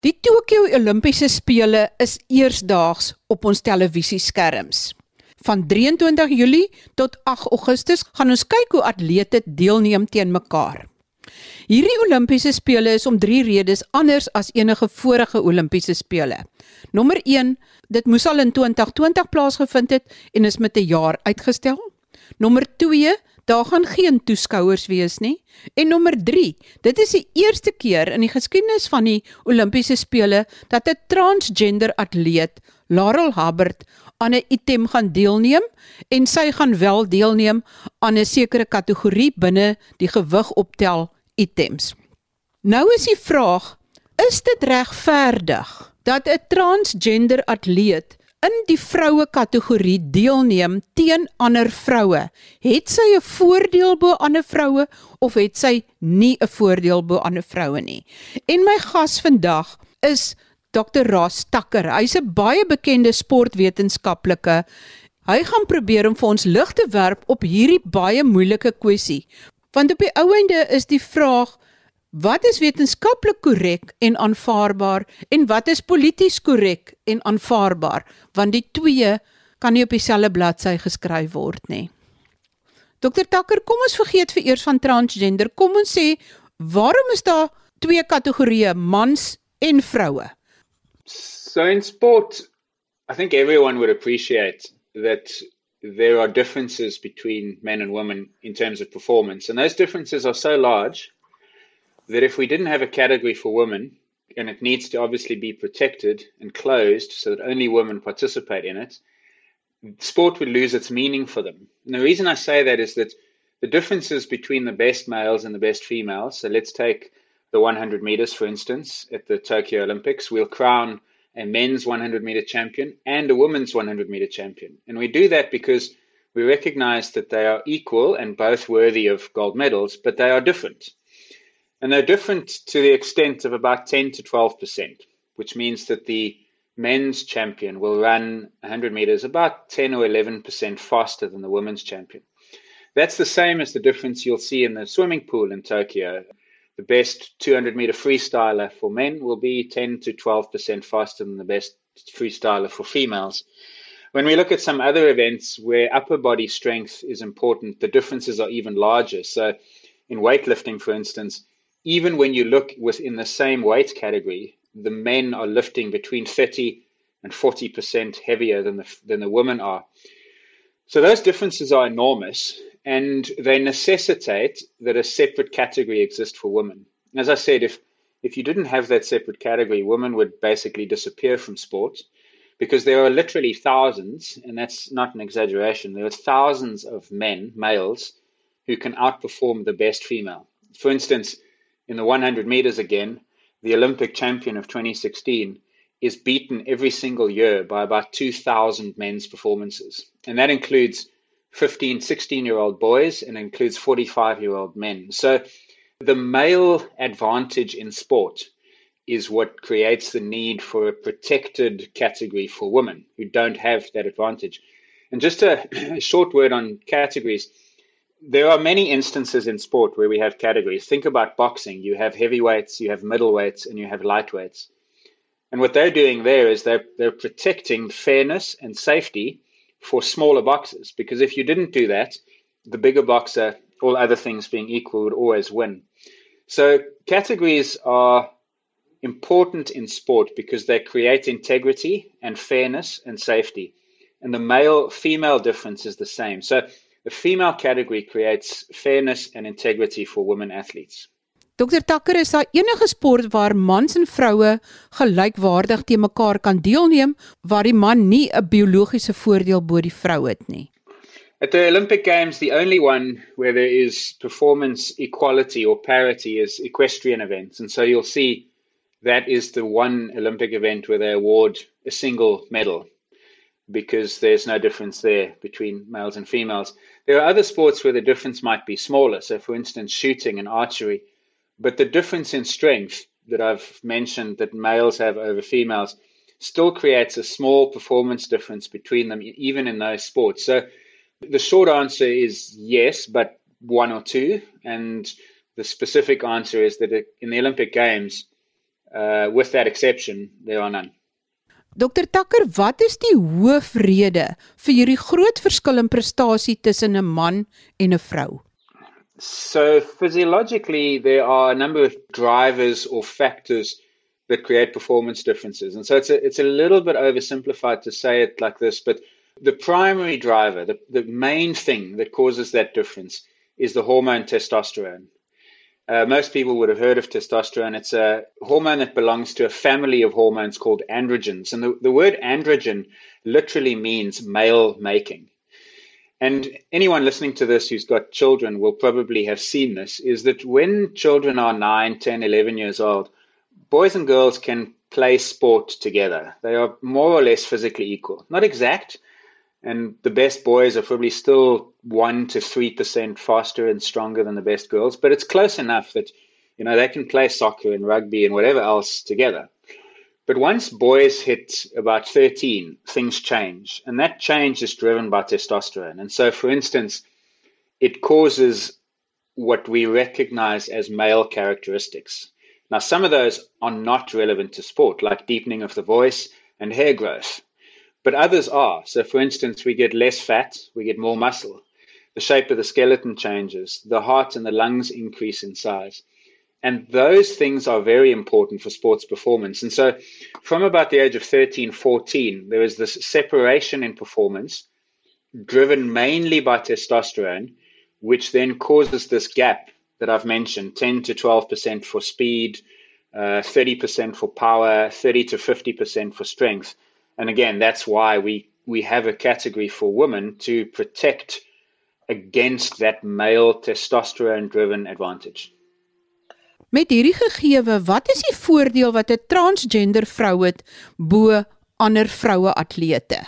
Die Tokio Olimpiese spele is eersdaags op ons televisieskerms. Van 23 Julie tot 8 Augustus gaan ons kyk hoe atlete deelneem teen mekaar. Hierdie Olimpiese spele is om 3 redes anders as enige vorige Olimpiese spele. Nommer 1, dit moes al in 2020 plaasgevind het en is met 'n jaar uitgestel. Nommer Daar gaan geen toeskouers wees nie. En nommer 3, dit is die eerste keer in die geskiedenis van die Olimpiese spele dat 'n transgender atleet, Laurel Hubbard, aan 'n item gaan deelneem en sy gaan wel deelneem aan 'n sekere kategorie binne die gewig optel items. Nou is die vraag, is dit regverdig dat 'n transgender atleet in die vroue kategorie deelneem teen ander vroue, het sy 'n voordeel bo ander vroue of het sy nie 'n voordeel bo ander vroue nie? En my gas vandag is Dr. Ross Takker. Hy's 'n baie bekende sportwetenskaplike. Hy gaan probeer om vir ons lig te werp op hierdie baie moeilike kwessie. Want op die ou einde is die vraag Wat is wetenskaplik korrek en aanvaarbaar en wat is polities korrek en aanvaarbaar? Want die twee kan nie op dieselfde bladsy geskryf word nie. Dokter Takker, kom ons vergeet vir eers van transgender. Kom ons sê, waarom is daar twee kategorieë, mans en vroue? So in sport, I think everyone would appreciate that there are differences between men and women in terms of performance and those differences are so large that if we didn't have a category for women, and it needs to obviously be protected and closed so that only women participate in it, sport would lose its meaning for them. And the reason I say that is that the differences between the best males and the best females, so let's take the 100 meters, for instance, at the Tokyo Olympics, we'll crown a men's 100 meter champion and a women's 100 meter champion. And we do that because we recognize that they are equal and both worthy of gold medals, but they are different. And they're different to the extent of about 10 to 12%, which means that the men's champion will run 100 meters about 10 or 11% faster than the women's champion. That's the same as the difference you'll see in the swimming pool in Tokyo. The best 200 meter freestyler for men will be 10 to 12% faster than the best freestyler for females. When we look at some other events where upper body strength is important, the differences are even larger. So, in weightlifting, for instance, even when you look within the same weight category, the men are lifting between 30 and 40% heavier than the, than the women are. So those differences are enormous and they necessitate that a separate category exist for women. As I said, if, if you didn't have that separate category, women would basically disappear from sport because there are literally thousands, and that's not an exaggeration, there are thousands of men, males, who can outperform the best female. For instance, in the 100 meters again, the Olympic champion of 2016 is beaten every single year by about 2,000 men's performances. And that includes 15, 16 year old boys and includes 45 year old men. So the male advantage in sport is what creates the need for a protected category for women who don't have that advantage. And just a, a short word on categories there are many instances in sport where we have categories. Think about boxing. You have heavyweights, you have middleweights, and you have lightweights. And what they're doing there is they're, they're protecting fairness and safety for smaller boxers. Because if you didn't do that, the bigger boxer, all other things being equal, would always win. So categories are important in sport because they create integrity and fairness and safety. And the male female difference is the same. So The female category creates fairness and integrity for women athletes. Dr Takker is daar enige sport waar mans en vroue gelykwaardig te mekaar kan deelneem waar die man nie 'n biologiese voordeel bo die vrou het nie. At the Olympic Games the only one where there is performance equality or parity is equestrian events and so you'll see that is the one Olympic event where they award a single medal because there's no difference there between males and females. There are other sports where the difference might be smaller. So, for instance, shooting and archery. But the difference in strength that I've mentioned that males have over females still creates a small performance difference between them, even in those sports. So, the short answer is yes, but one or two. And the specific answer is that in the Olympic Games, Uh, with that exception, there are none. Dr Takker, wat is die hoofrede vir hierdie groot verskil in prestasie tussen 'n man en 'n vrou? So physiologically there are a number of drivers or factors that create performance differences. And so it's a, it's a little bit oversimplified to say it like this, but the primary driver, the, the main thing that causes that difference is the hormone testosterone. Uh, most people would have heard of testosterone. It's a hormone that belongs to a family of hormones called androgens. And the, the word androgen literally means male making. And anyone listening to this who's got children will probably have seen this is that when children are 9, 10, 11 years old, boys and girls can play sport together. They are more or less physically equal. Not exact, and the best boys are probably still one to three percent faster and stronger than the best girls, but it's close enough that you know they can play soccer and rugby and whatever else together. But once boys hit about 13, things change, and that change is driven by testosterone. And so, for instance, it causes what we recognize as male characteristics. Now, some of those are not relevant to sport, like deepening of the voice and hair growth. But others are. So, for instance, we get less fat, we get more muscle. The shape of the skeleton changes, the heart and the lungs increase in size. And those things are very important for sports performance. And so, from about the age of 13, 14, there is this separation in performance driven mainly by testosterone, which then causes this gap that I've mentioned 10 to 12% for speed, uh, 30% for power, 30 to 50% for strength. And again, that's why we, we have a category for women to protect against that male testosterone driven advantage. Met hierdie gegewe, wat is die voordeel wat 'n transgender vrou het bo ander vroue atlete?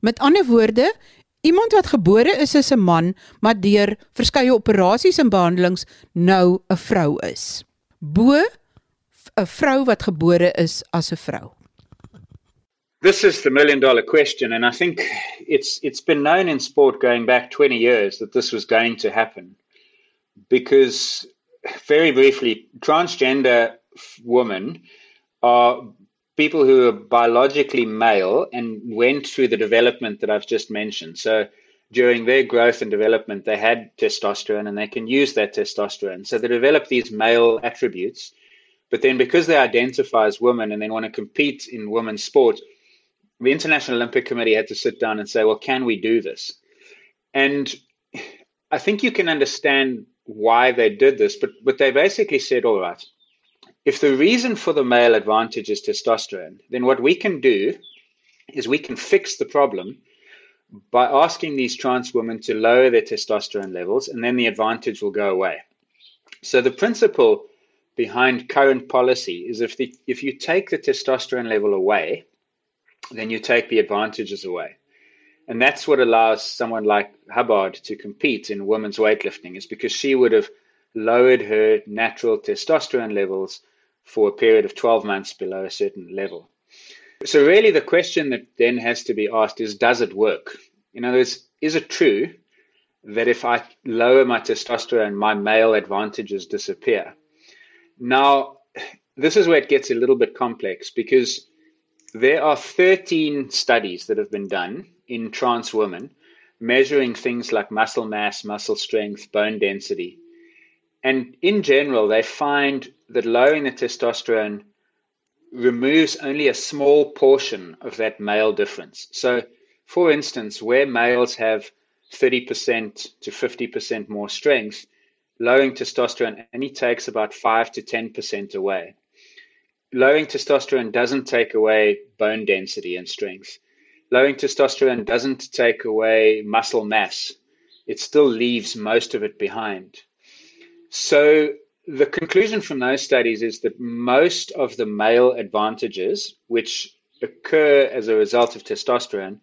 Met ander woorde, iemand wat gebore is as 'n man, maar deur verskeie operasies en behandelings nou 'n vrou is. Bo 'n vrou wat gebore is as 'n vrou. This is the million dollar question, and I think it's it's been known in sport going back 20 years that this was going to happen. Because, very briefly, transgender women are people who are biologically male and went through the development that I've just mentioned. So, during their growth and development, they had testosterone and they can use that testosterone. So, they develop these male attributes. But then, because they identify as women and then want to compete in women's sport, the International Olympic Committee had to sit down and say, well, can we do this? And I think you can understand why they did this, but, but they basically said, all right, if the reason for the male advantage is testosterone, then what we can do is we can fix the problem by asking these trans women to lower their testosterone levels, and then the advantage will go away. So the principle behind current policy is if the, if you take the testosterone level away, then you take the advantages away. And that's what allows someone like Hubbard to compete in women's weightlifting, is because she would have lowered her natural testosterone levels for a period of 12 months below a certain level. So, really, the question that then has to be asked is Does it work? In other words, is it true that if I lower my testosterone, my male advantages disappear? Now, this is where it gets a little bit complex because there are 13 studies that have been done in trans women measuring things like muscle mass, muscle strength, bone density. And in general, they find that lowering the testosterone removes only a small portion of that male difference. So, for instance, where males have 30% to 50% more strength, lowering testosterone only takes about 5 to 10% away lowering testosterone doesn't take away bone density and strength. Lowering testosterone doesn't take away muscle mass. It still leaves most of it behind. So the conclusion from those studies is that most of the male advantages, which occur as a result of testosterone,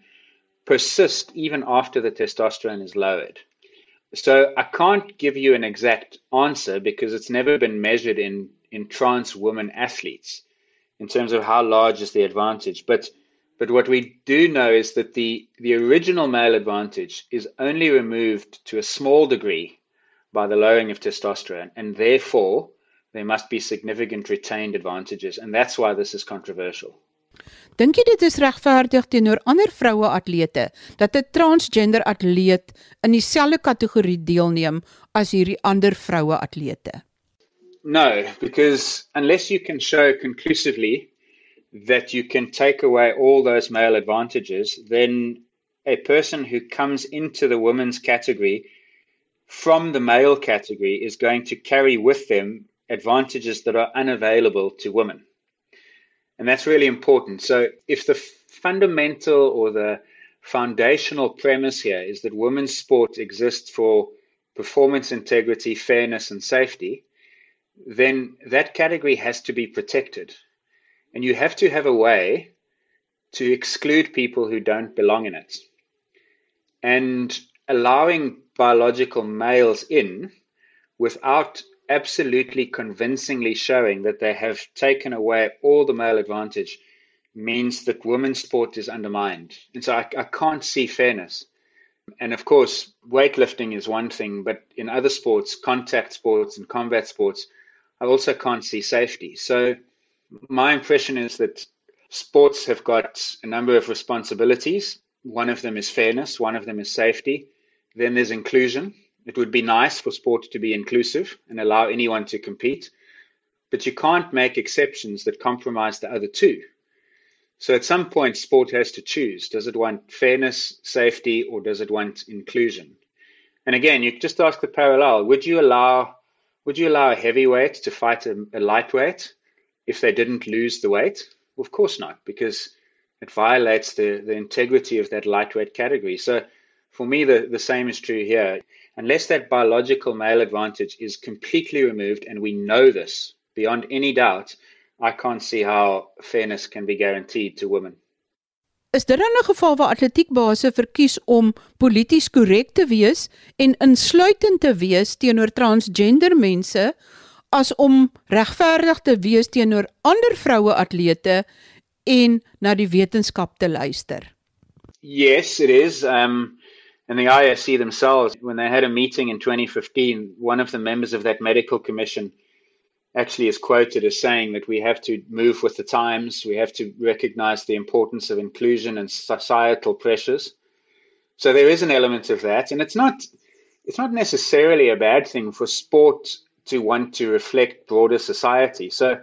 persist even after the testosterone is lowered. So I can't give you an exact answer because it's never been measured in in trans women athletes in terms of how large is the advantage. But but what we do know is that the, the original male advantage is only removed to a small degree by the lowering of testosterone, and therefore there must be significant retained advantages. And that's why this is controversial. Dink jy dit is regverdig teenoor ander vroue atlete dat 'n transgender atleet in dieselfde kategorie deelneem as hierdie ander vroue atlete? No, because unless you can show conclusively that you can take away all those male advantages, then a person who comes into the women's category from the male category is going to carry with them advantages that are unavailable to women. And that's really important. So, if the fundamental or the foundational premise here is that women's sport exists for performance integrity, fairness, and safety, then that category has to be protected. And you have to have a way to exclude people who don't belong in it. And allowing biological males in without absolutely convincingly showing that they have taken away all the male advantage means that women's sport is undermined. And so I, I can't see fairness. And of course, weightlifting is one thing, but in other sports, contact sports and combat sports, I also can't see safety. So my impression is that sports have got a number of responsibilities. One of them is fairness, one of them is safety. Then there's inclusion. It would be nice for sport to be inclusive and allow anyone to compete, but you can't make exceptions that compromise the other two. So at some point, sport has to choose. Does it want fairness, safety, or does it want inclusion? And again, you just ask the parallel. Would you allow would you allow a heavyweight to fight a, a lightweight if they didn't lose the weight? Well, of course not, because it violates the, the integrity of that lightweight category. So for me, the, the same is true here. Unless that biological male advantage is completely removed, and we know this beyond any doubt, I can't see how fairness can be guaranteed to women. Is dit dan 'n geval waar atletiekbase verkies om polities korrek te wees en insluitend te wees teenoor transgender mense as om regverdig te wees teenoor ander vroue atlete en na die wetenskap te luister? Yes, it is. Um and the ISC themselves when they had a meeting in 2015, one of the members of that medical commission actually is quoted as saying that we have to move with the times, we have to recognize the importance of inclusion and societal pressures. So there is an element of that, and it's not it's not necessarily a bad thing for sport to want to reflect broader society. So,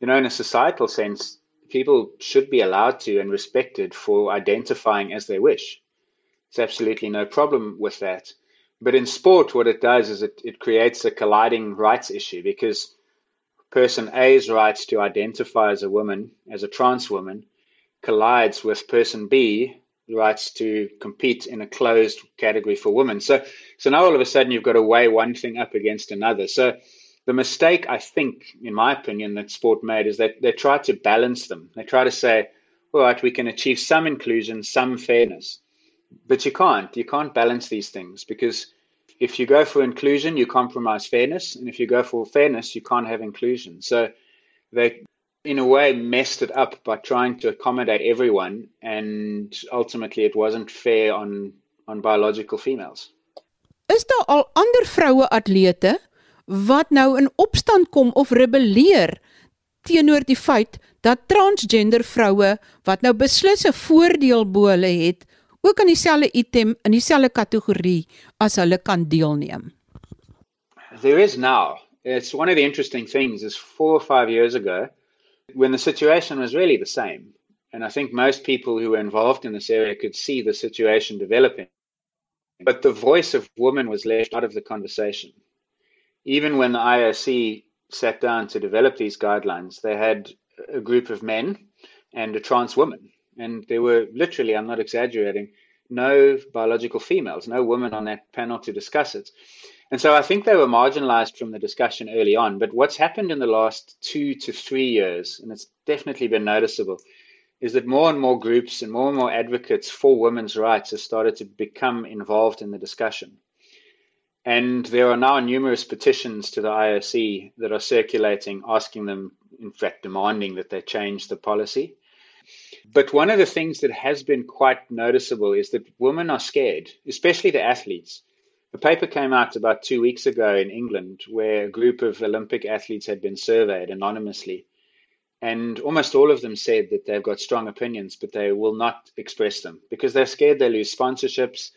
you know, in a societal sense, people should be allowed to and respected for identifying as they wish. There's absolutely no problem with that. But in sport, what it does is it, it creates a colliding rights issue because person A's rights to identify as a woman, as a trans woman, collides with person B rights to compete in a closed category for women. So, so now all of a sudden you've got to weigh one thing up against another. So, the mistake I think, in my opinion, that sport made is that they try to balance them. They try to say, all right, we can achieve some inclusion, some fairness, but you can't. You can't balance these things because if you go for inclusion, you compromise fairness, and if you go for fairness, you can't have inclusion. So they, in a way, messed it up by trying to accommodate everyone, and ultimately, it wasn't fair on on biological females. Is daar al ander vroue atlete wat nou in opstand kom of rebelleer teenoor die feit dat transgender vroue wat nou beslis 'n voordeel bo hulle het, ook aan dieselfde item in dieselfde kategorie as hulle kan deelneem. There is now. It's one of the interesting things is 4 or 5 years ago when the situation was really the same. And I think most people who were involved in this area could see the situation developing. But the voice of women was left out of the conversation. Even when the IOC sat down to develop these guidelines, they had a group of men and a trans woman and there were literally, I'm not exaggerating, no biological females, no women on that panel to discuss it. And so I think they were marginalized from the discussion early on. But what's happened in the last two to three years, and it's definitely been noticeable, is that more and more groups and more and more advocates for women's rights have started to become involved in the discussion. And there are now numerous petitions to the IOC that are circulating, asking them, in fact, demanding that they change the policy. But one of the things that has been quite noticeable is that women are scared, especially the athletes. A paper came out about two weeks ago in England where a group of Olympic athletes had been surveyed anonymously. And almost all of them said that they've got strong opinions, but they will not express them because they're scared they lose sponsorships.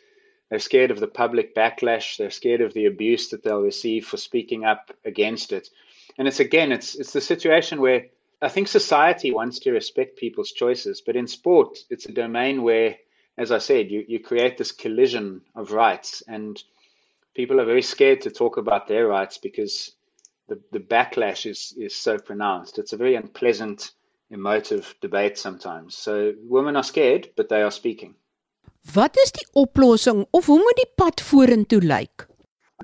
They're scared of the public backlash. They're scared of the abuse that they'll receive for speaking up against it. And it's again, it's it's the situation where I think society wants to respect people's choices, but in sport, it's a domain where, as I said, you, you create this collision of rights, and people are very scared to talk about their rights because the, the backlash is, is so pronounced. It's a very unpleasant, emotive debate sometimes. So women are scared, but they are speaking. Wat is die oplossing of hoe moet die pad vorentoe lyk?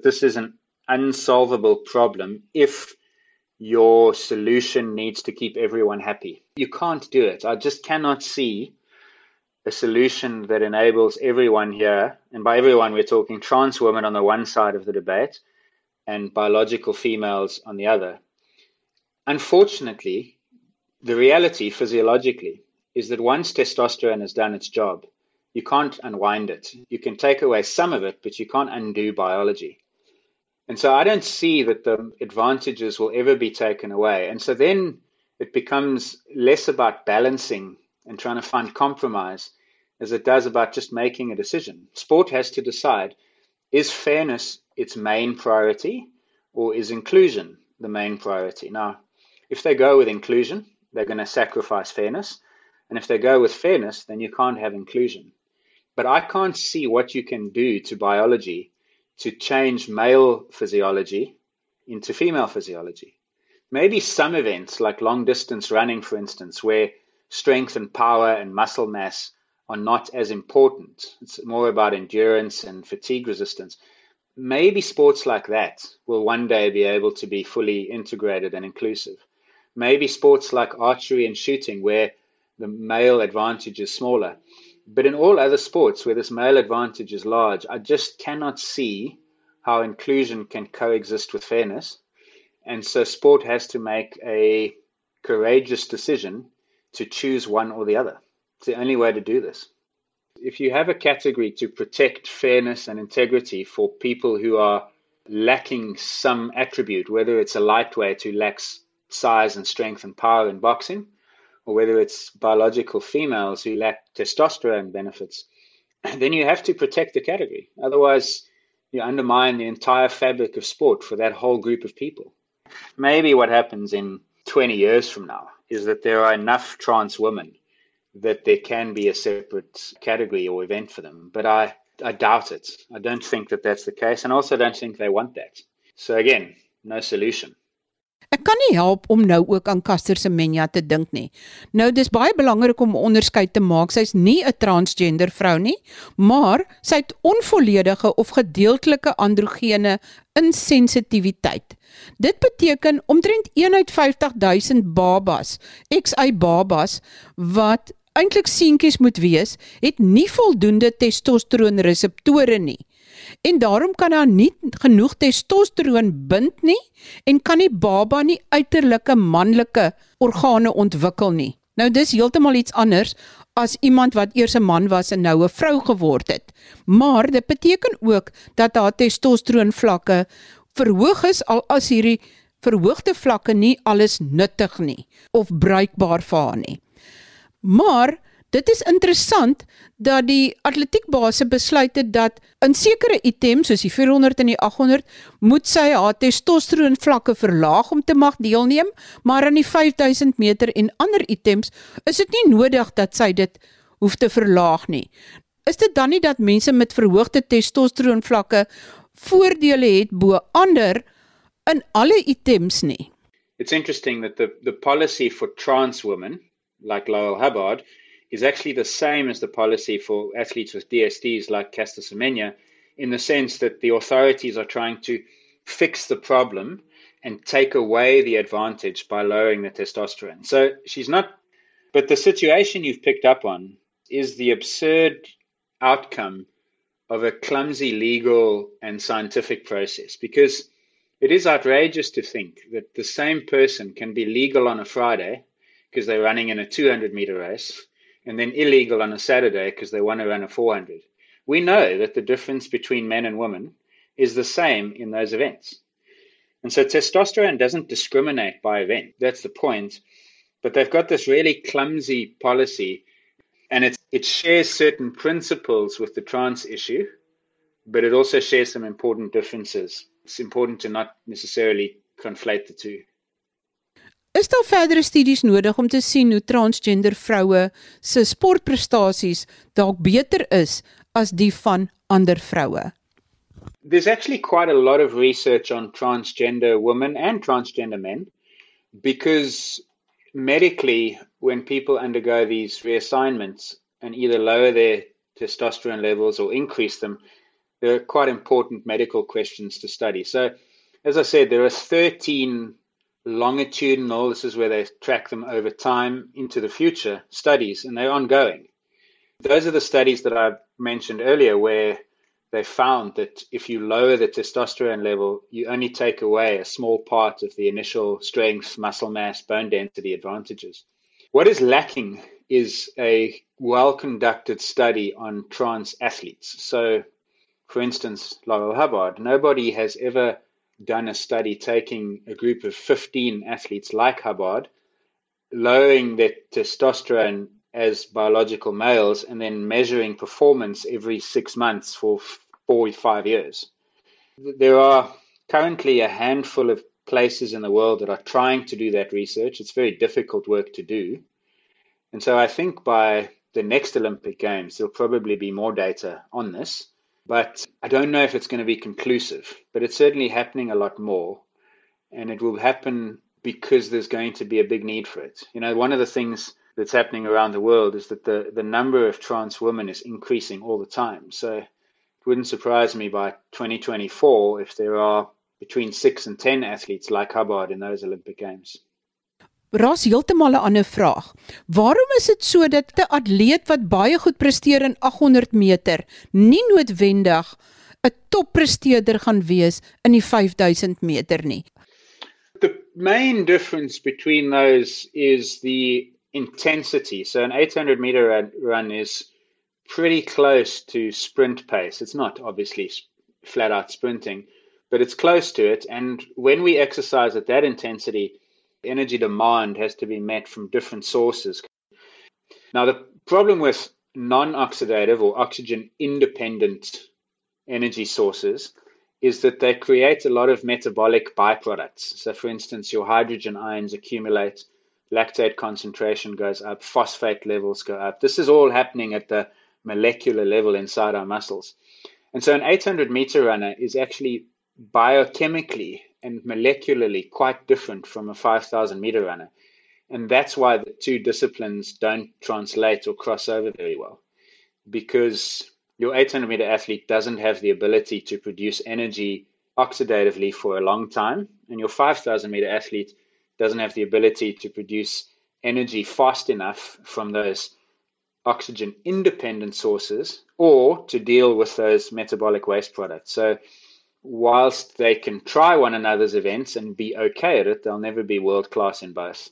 This is an unsolvable problem if your solution needs to keep everyone happy. You can't do it. I just cannot see a solution that enables everyone here, and by everyone, we're talking trans women on the one side of the debate and biological females on the other. Unfortunately, the reality physiologically is that once testosterone has done its job, you can't unwind it. You can take away some of it, but you can't undo biology. And so I don't see that the advantages will ever be taken away. And so then it becomes less about balancing and trying to find compromise as it does about just making a decision. Sport has to decide is fairness its main priority or is inclusion the main priority? Now, if they go with inclusion, they're going to sacrifice fairness. And if they go with fairness, then you can't have inclusion. But I can't see what you can do to biology to change male physiology into female physiology. Maybe some events, like long distance running, for instance, where strength and power and muscle mass are not as important. It's more about endurance and fatigue resistance. Maybe sports like that will one day be able to be fully integrated and inclusive. Maybe sports like archery and shooting, where the male advantage is smaller, but in all other sports where this male advantage is large, I just cannot see how inclusion can coexist with fairness. And so sport has to make a courageous decision to choose one or the other. It's the only way to do this. If you have a category to protect fairness and integrity for people who are lacking some attribute, whether it's a lightweight who lacks size and strength and power in boxing, or whether it's biological females who lack testosterone benefits, then you have to protect the category. Otherwise, you undermine the entire fabric of sport for that whole group of people. Maybe what happens in 20 years from now is that there are enough trans women that there can be a separate category or event for them. But I, I doubt it. I don't think that that's the case. And also don't think they want that. So again, no solution. Ek kan nie help om nou ook aan Caster Semenya te dink nie. Nou dis baie belangrik om 'n onderskeid te maak. Sy's nie 'n transgender vrou nie, maar sy het onvolledige of gedeeltelike androgene insensitiwiteit. Dit beteken omtrent 1 uit 50000 babas, XY babas wat eintlik seentjies moet wees, het nie voldoende testosteron reseptore nie en daarom kan daar nie genoeg testosteron bind nie en kan die baba nie uiterlike manlike organe ontwikkel nie. Nou dis heeltemal iets anders as iemand wat eers 'n man was en nou 'n vrou geword het. Maar dit beteken ook dat haar testosteron vlakke verhoog is al as hierdie verhoogde vlakke nie alles nuttig nie of bruikbaar vir haar nie. Maar Dit is interessant dat die atletiekbase besluit het dat in sekere items soos die 400 en die 800 moet sy haar testosteron vlakke verlaag om te mag deelneem, maar aan die 5000 meter en ander items is dit nie nodig dat sy dit hoef te verlaag nie. Is dit dan nie dat mense met verhoogde testosteron vlakke voordele het bo ander in alle items nie? It's interesting that the the policy for trans women like Lyle Hubbard is actually the same as the policy for athletes with DSDs like Caster Semenya, in the sense that the authorities are trying to fix the problem and take away the advantage by lowering the testosterone. So she's not, but the situation you've picked up on is the absurd outcome of a clumsy legal and scientific process because it is outrageous to think that the same person can be legal on a Friday because they're running in a 200 meter race and then illegal on a Saturday because they want to run a 400. We know that the difference between men and women is the same in those events. And so testosterone doesn't discriminate by event. That's the point. But they've got this really clumsy policy and it, it shares certain principles with the trans issue, but it also shares some important differences. It's important to not necessarily conflate the two. Is daar verdere studies nodig om te sien hoe transgender vroue se sportprestasies dalk beter is as die van ander vroue? There's actually quite a lot of research on transgender women and transgender men because medically, when people undergo these reassignments and either lower their testosterone levels or increase them, there are quite important medical questions to study. So, as I said, there are 13 longitudinal, this is where they track them over time into the future studies, and they're ongoing. Those are the studies that I mentioned earlier where they found that if you lower the testosterone level, you only take away a small part of the initial strength, muscle mass, bone density advantages. What is lacking is a well conducted study on trans athletes. So, for instance, Laurel Hubbard, nobody has ever done a study taking a group of 15 athletes like Hubbard, lowering their testosterone as biological males, and then measuring performance every six months for four or five years. There are currently a handful of places in the world that are trying to do that research. It's very difficult work to do. And so I think by the next Olympic Games, there'll probably be more data on this. But I don't know if it's going to be conclusive, but it's certainly happening a lot more. And it will happen because there's going to be a big need for it. You know, one of the things that's happening around the world is that the, the number of trans women is increasing all the time. So it wouldn't surprise me by 2024 if there are between six and 10 athletes like Hubbard in those Olympic Games. Ras heeltemal 'n ander vraag. Waarom is dit so dat 'n atleet wat baie goed presteer in 800 meter nie noodwendig 'n toppresteerder gaan wees in die 5000 meter nie? The main difference between those is the intensity. So an 800 meter run is pretty close to sprint pace. It's not obviously flat out sprinting, but it's close to it and when we exercise at that intensity energy demand has to be met from different sources. Now, the problem with non oxidative or oxygen independent energy sources is that they create a lot of metabolic byproducts. So, for instance, your hydrogen ions accumulate, lactate concentration goes up, phosphate levels go up. This is all happening at the molecular level inside our muscles. And so, an 800 meter runner is actually biochemically and molecularly quite different from a 5,000 meter runner. And that's why the two disciplines don't translate or cross over very well. Because your 800 meter athlete doesn't have the ability to produce energy oxidatively for a long time, and your 5,000 meter athlete doesn't have the ability to produce energy fast enough from those oxygen independent sources or to deal with those metabolic waste products. So whilst they can try one another's events and be okay at it, they'll never be world class in both.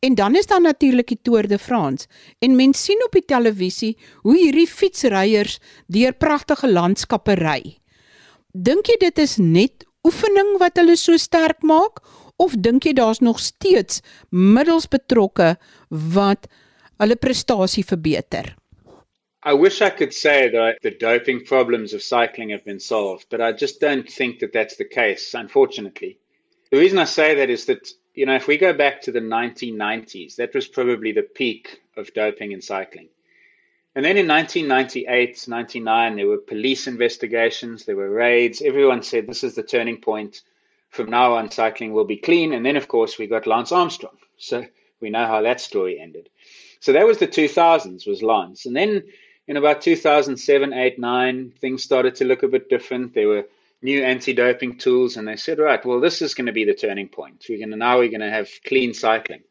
En dan is daar natuurlik die Tour de France. En mens sien op die televisie hoe hierdie fietsryers deur pragtige landskappe ry. Dink jy dit is net oefening wat hulle so sterk maak of dink jy daar's nog steeds middels betrokke wat hulle prestasie verbeter? I wish I could say that the doping problems of cycling have been solved, but I just don't think that that's the case, unfortunately. The reason I say that is that, you know, if we go back to the 1990s, that was probably the peak of doping in cycling. And then in 1998, 99, there were police investigations, there were raids. Everyone said this is the turning point. From now on, cycling will be clean. And then, of course, we got Lance Armstrong. So we know how that story ended. So that was the 2000s, was Lance. And then in about 2007, 8, 9, things started to look a bit different. There were new anti-doping tools, and they said, right, well, this is going to be the turning point. We're going to now we're going to have clean cycling.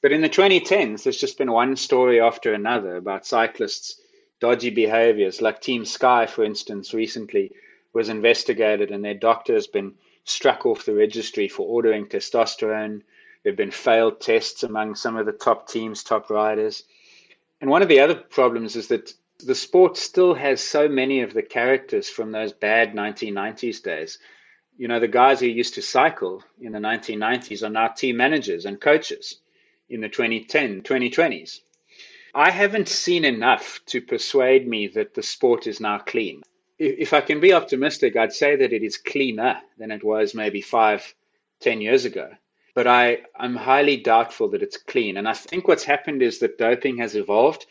But in the 2010s, there's just been one story after another about cyclists' dodgy behaviors. Like Team Sky, for instance, recently was investigated, and their doctor has been struck off the registry for ordering testosterone. There have been failed tests among some of the top teams, top riders. And one of the other problems is that The sport still has so many of the characters from those bad 1990s days. You know, the guys who used to cycle in the 1990s are now team managers and coaches in the 2010, 2020s. I haven't seen enough to persuade me that the sport is now clean. If I can be optimistic, I'd say that it is cleaner than it was maybe five, ten years ago. But I, I'm highly doubtful that it's clean. And I think what's happened is that doping has evolved.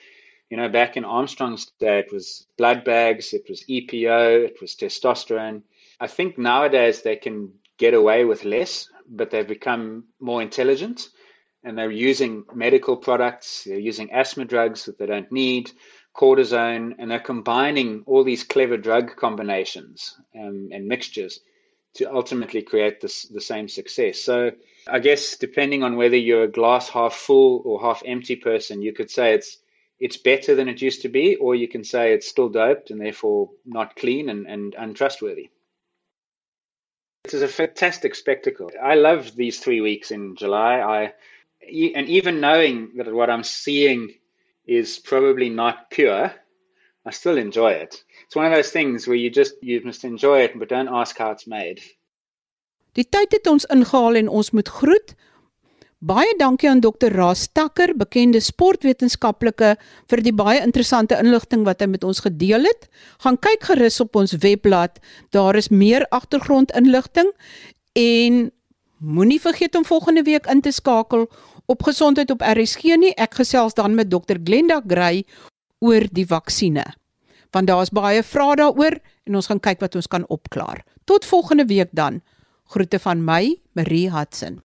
You know, back in Armstrong's day, it was blood bags, it was EPO, it was testosterone. I think nowadays they can get away with less, but they've become more intelligent and they're using medical products, they're using asthma drugs that they don't need, cortisone, and they're combining all these clever drug combinations um, and mixtures to ultimately create this, the same success. So, I guess depending on whether you're a glass half full or half empty person, you could say it's it's better than it used to be, or you can say it's still doped and therefore not clean and, and untrustworthy. It is a fantastic spectacle. I love these three weeks in July. I and even knowing that what I'm seeing is probably not pure, I still enjoy it. It's one of those things where you just you must enjoy it but don't ask how it's made. Die tyd het ons ingehaal en ons moet groet. Baie dankie aan Dr. Raas Takker, bekende sportwetenskaplike vir die baie interessante inligting wat hy met ons gedeel het. Gaan kyk gerus op ons webblad. Daar is meer agtergrondinligting en Moenie vergeet om volgende week in te skakel op gesondheid op RSG nie. Ek gesels dan met Dr Glenda Gray oor die vaksines. Want daar's baie vrae daaroor en ons gaan kyk wat ons kan opklaar. Tot volgende week dan. Groete van my, Marie Hudson.